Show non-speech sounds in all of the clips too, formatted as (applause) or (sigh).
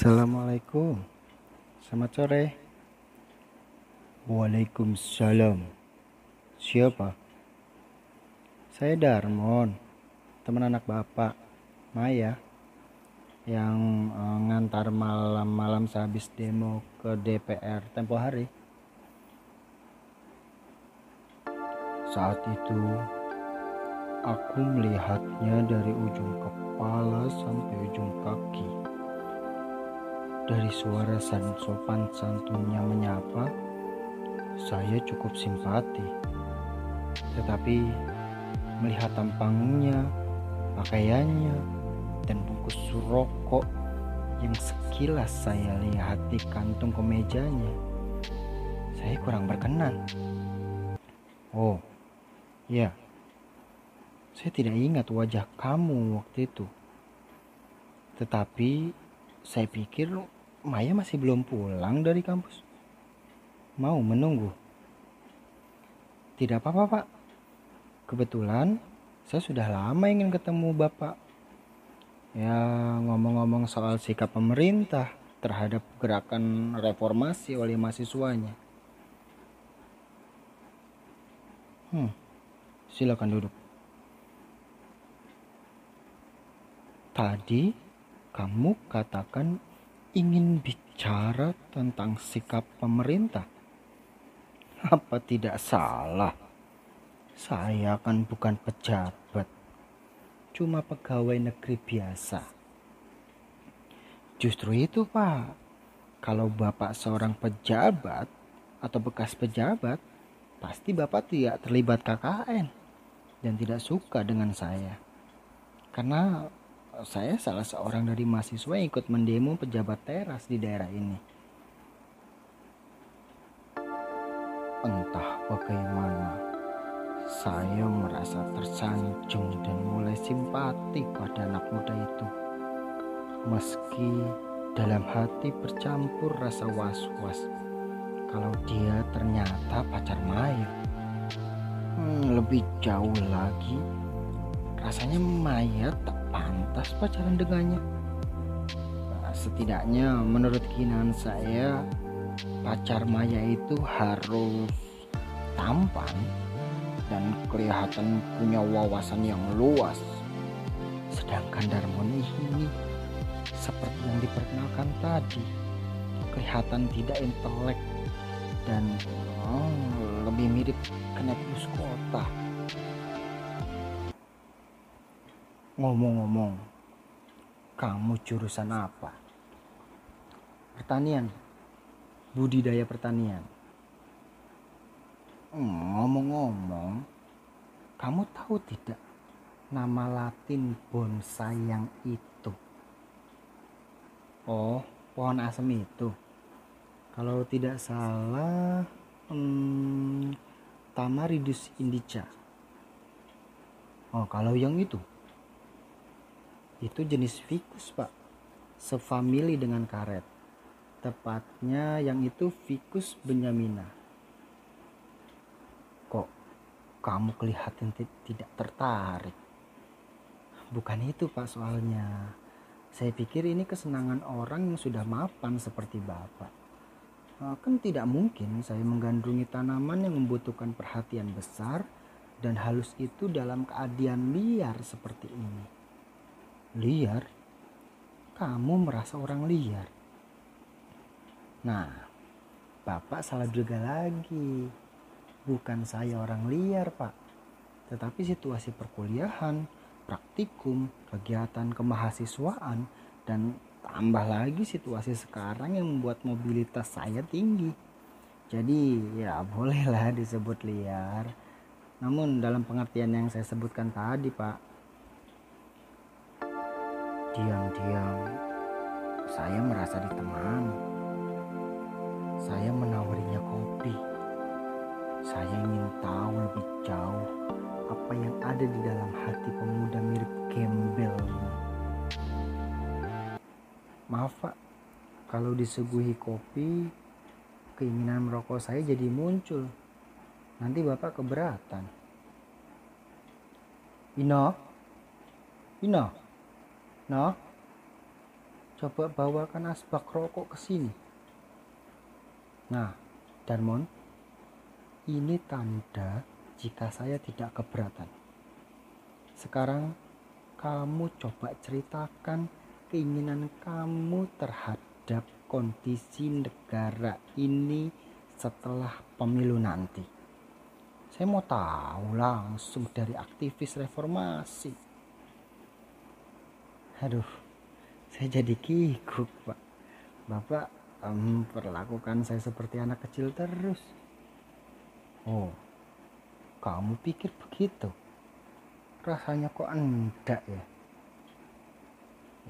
Assalamualaikum. Selamat sore. Waalaikumsalam. Siapa? Saya Darmon Teman anak bapak Maya Yang uh, ngantar malam-malam sehabis demo ke DPR tempo hari. Saat itu Aku melihatnya dari ujung kepala sampai ujung kaki dari suara san sopan santunnya menyapa, saya cukup simpati. Tetapi melihat tampangnya, pakaiannya, dan bungkus rokok yang sekilas saya lihat di kantung kemejanya, saya kurang berkenan. Oh, ya, saya tidak ingat wajah kamu waktu itu. Tetapi saya pikir Maya masih belum pulang dari kampus. Mau menunggu? Tidak apa-apa, Pak. Kebetulan saya sudah lama ingin ketemu Bapak. Ya, ngomong-ngomong soal sikap pemerintah terhadap gerakan reformasi oleh mahasiswanya. Hmm, silakan duduk. Tadi kamu katakan ingin bicara tentang sikap pemerintah. Apa tidak salah? Saya kan bukan pejabat, cuma pegawai negeri biasa. Justru itu, Pak. Kalau Bapak seorang pejabat atau bekas pejabat, pasti Bapak tidak terlibat KKN dan tidak suka dengan saya. Karena saya salah seorang dari mahasiswa yang ikut mendemo pejabat teras di daerah ini. Entah bagaimana, saya merasa tersanjung dan mulai simpati pada anak muda itu. Meski dalam hati bercampur rasa was-was kalau dia ternyata pacar Maya. Hmm, lebih jauh lagi, rasanya Maya tak pantas pacaran dengannya. Nah, setidaknya menurut kinan saya pacar Maya itu harus tampan dan kelihatan punya wawasan yang luas. Sedangkan Darmon ini seperti yang diperkenalkan tadi kelihatan tidak intelek dan oh, lebih mirip kenepus kota. Ngomong-ngomong, kamu jurusan apa? Pertanian, budidaya pertanian. Hmm, ngomong-ngomong, kamu tahu tidak nama latin bonsai yang itu? Oh, pohon asem itu. Kalau tidak salah, hmm, Tamaridus indica. Oh, kalau yang itu itu jenis ficus pak. Sefamili dengan karet. Tepatnya yang itu ficus benyamina. Kok kamu kelihatan tidak tertarik? Bukan itu pak soalnya. Saya pikir ini kesenangan orang yang sudah mapan seperti bapak. Eh, kan tidak mungkin saya menggandrungi tanaman yang membutuhkan perhatian besar dan halus itu dalam keadaan liar seperti ini. Liar? Kamu merasa orang liar? Nah, Bapak salah juga lagi. Bukan saya orang liar, Pak. Tetapi situasi perkuliahan, praktikum, kegiatan kemahasiswaan, dan tambah lagi situasi sekarang yang membuat mobilitas saya tinggi. Jadi ya bolehlah disebut liar. Namun dalam pengertian yang saya sebutkan tadi, Pak, Diam-diam, saya merasa ditemani. Saya menawarinya kopi. Saya ingin tahu lebih jauh apa yang ada di dalam hati pemuda mirip gembel ini. Maaf pak, kalau disuguhi kopi, keinginan merokok saya jadi muncul. Nanti bapak keberatan. Ino, Ino. No? coba bawakan asbak rokok ke sini. Nah, Darmon, ini tanda jika saya tidak keberatan. Sekarang kamu coba ceritakan keinginan kamu terhadap kondisi negara ini setelah pemilu nanti. Saya mau tahu langsung dari aktivis reformasi. Aduh, saya jadi kikuk, Pak. Bapak um, perlakukan saya seperti anak kecil terus. Oh, kamu pikir begitu? Rasanya kok enggak ya?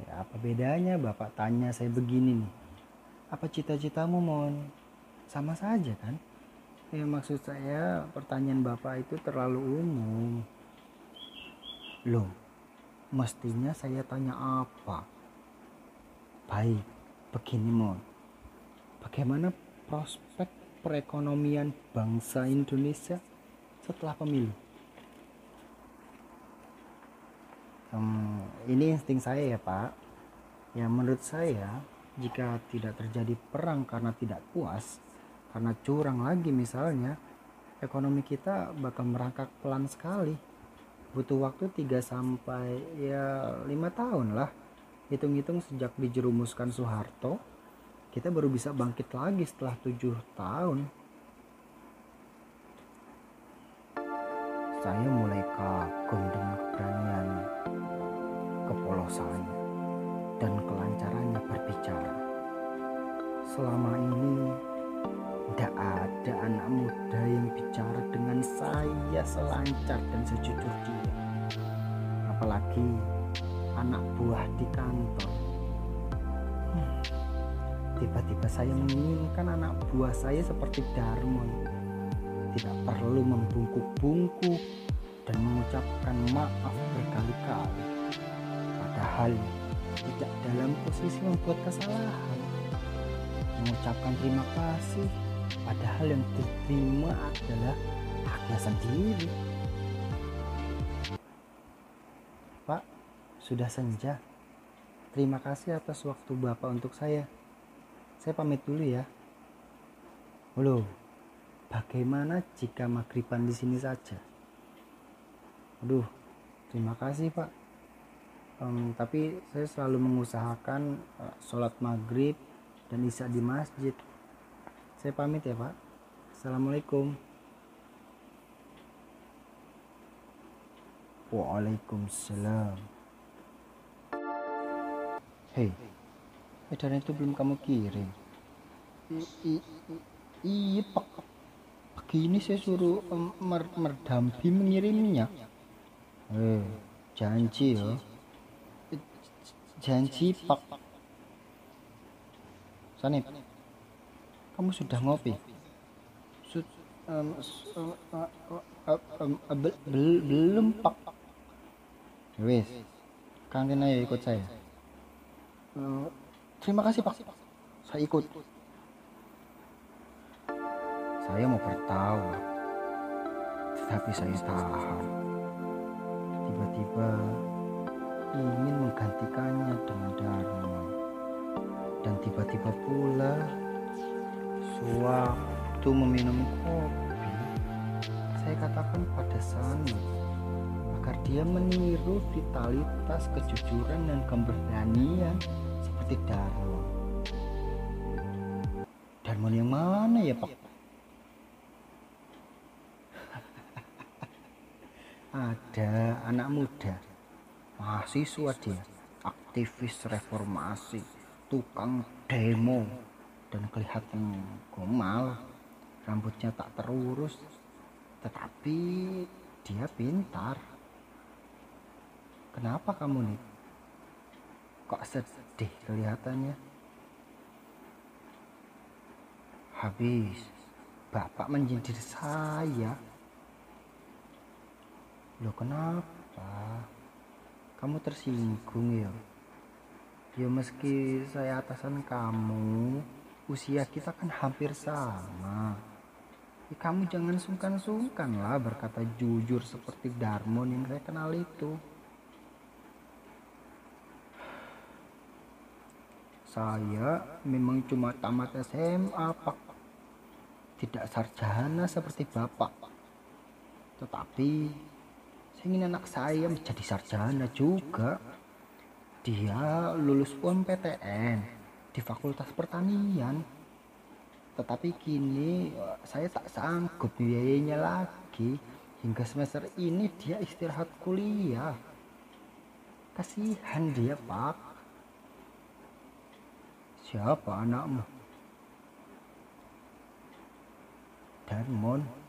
Ya apa bedanya bapak tanya saya begini nih apa cita-citamu mon sama saja kan ya maksud saya pertanyaan bapak itu terlalu umum loh mestinya saya tanya apa? Baik begini mon. Bagaimana prospek perekonomian bangsa Indonesia setelah pemilu? Hmm, ini insting saya ya pak. Ya menurut saya jika tidak terjadi perang karena tidak puas, karena curang lagi misalnya, ekonomi kita bakal merangkak pelan sekali. Butuh waktu 3 sampai ya 5 tahun lah. Hitung-hitung sejak dijerumuskan Soeharto, kita baru bisa bangkit lagi setelah 7 tahun. Saya mulai kagum dengan keberanian kepolosannya dan kelancarannya berbicara. Selama ini tidak ada anak muda yang bicara dengan saya selancar dan sejujur dia. Apalagi anak buah di kantor. Hmm. Tiba-tiba saya menginginkan anak buah saya seperti Darmon. Tidak perlu membungkuk-bungkuk dan mengucapkan maaf berkali-kali. Padahal tidak dalam posisi membuat kesalahan mengucapkan terima kasih padahal yang diterima adalah haknya sendiri. Pak sudah senja. Terima kasih atas waktu Bapak untuk saya. Saya pamit dulu ya. Halo bagaimana jika maghriban di sini saja? Aduh terima kasih Pak. Um, tapi saya selalu mengusahakan uh, sholat maghrib dan isya di masjid. Saya pamit ya pak. Assalamualaikum waalaikumsalam. Hei edaran itu belum kamu kirim? Iya pak. Begini saya suruh um, mer merdambi mengirimnya eh janji ya janji pak. Sanip kamu sudah ngopi? Sud, um, uh, uh, um, uh, be, be, belum pak wis. Kangen ayo ikut saya. Uh, terima kasih pak. Saya ikut. Saya mau bertahu. Tetapi saya tahan tiba-tiba ingin menggantikannya dengan Dharma. Dan tiba-tiba pula sewaktu meminum kopi. Saya katakan pada Sani agar dia meniru vitalitas kejujuran dan keberanian seperti Dharma Dharma yang mana ya Pak? (laughs) ada anak muda mahasiswa dia aktivis reformasi tukang demo dan kelihatan gomal rambutnya tak terurus tetapi dia pintar kenapa kamu nih? Kok sedih kelihatannya? Habis bapak menjadi saya. Loh kenapa? kamu tersinggung ya? Ya meski saya atasan kamu usia kita kan hampir sama. Ya, kamu jangan sungkan-sungkan lah berkata jujur seperti Darmon yang saya kenal itu Saya memang cuma tamat SMA, Pak. Tidak sarjana seperti Bapak. Tetapi saya ingin anak saya menjadi sarjana juga. Dia lulus UMPTN di Fakultas Pertanian. Tetapi kini eh, saya tak sanggup biayanya lagi. Hingga semester ini dia istirahat kuliah. Kasihan dia, Pak. Siapa anakmu? Darmon.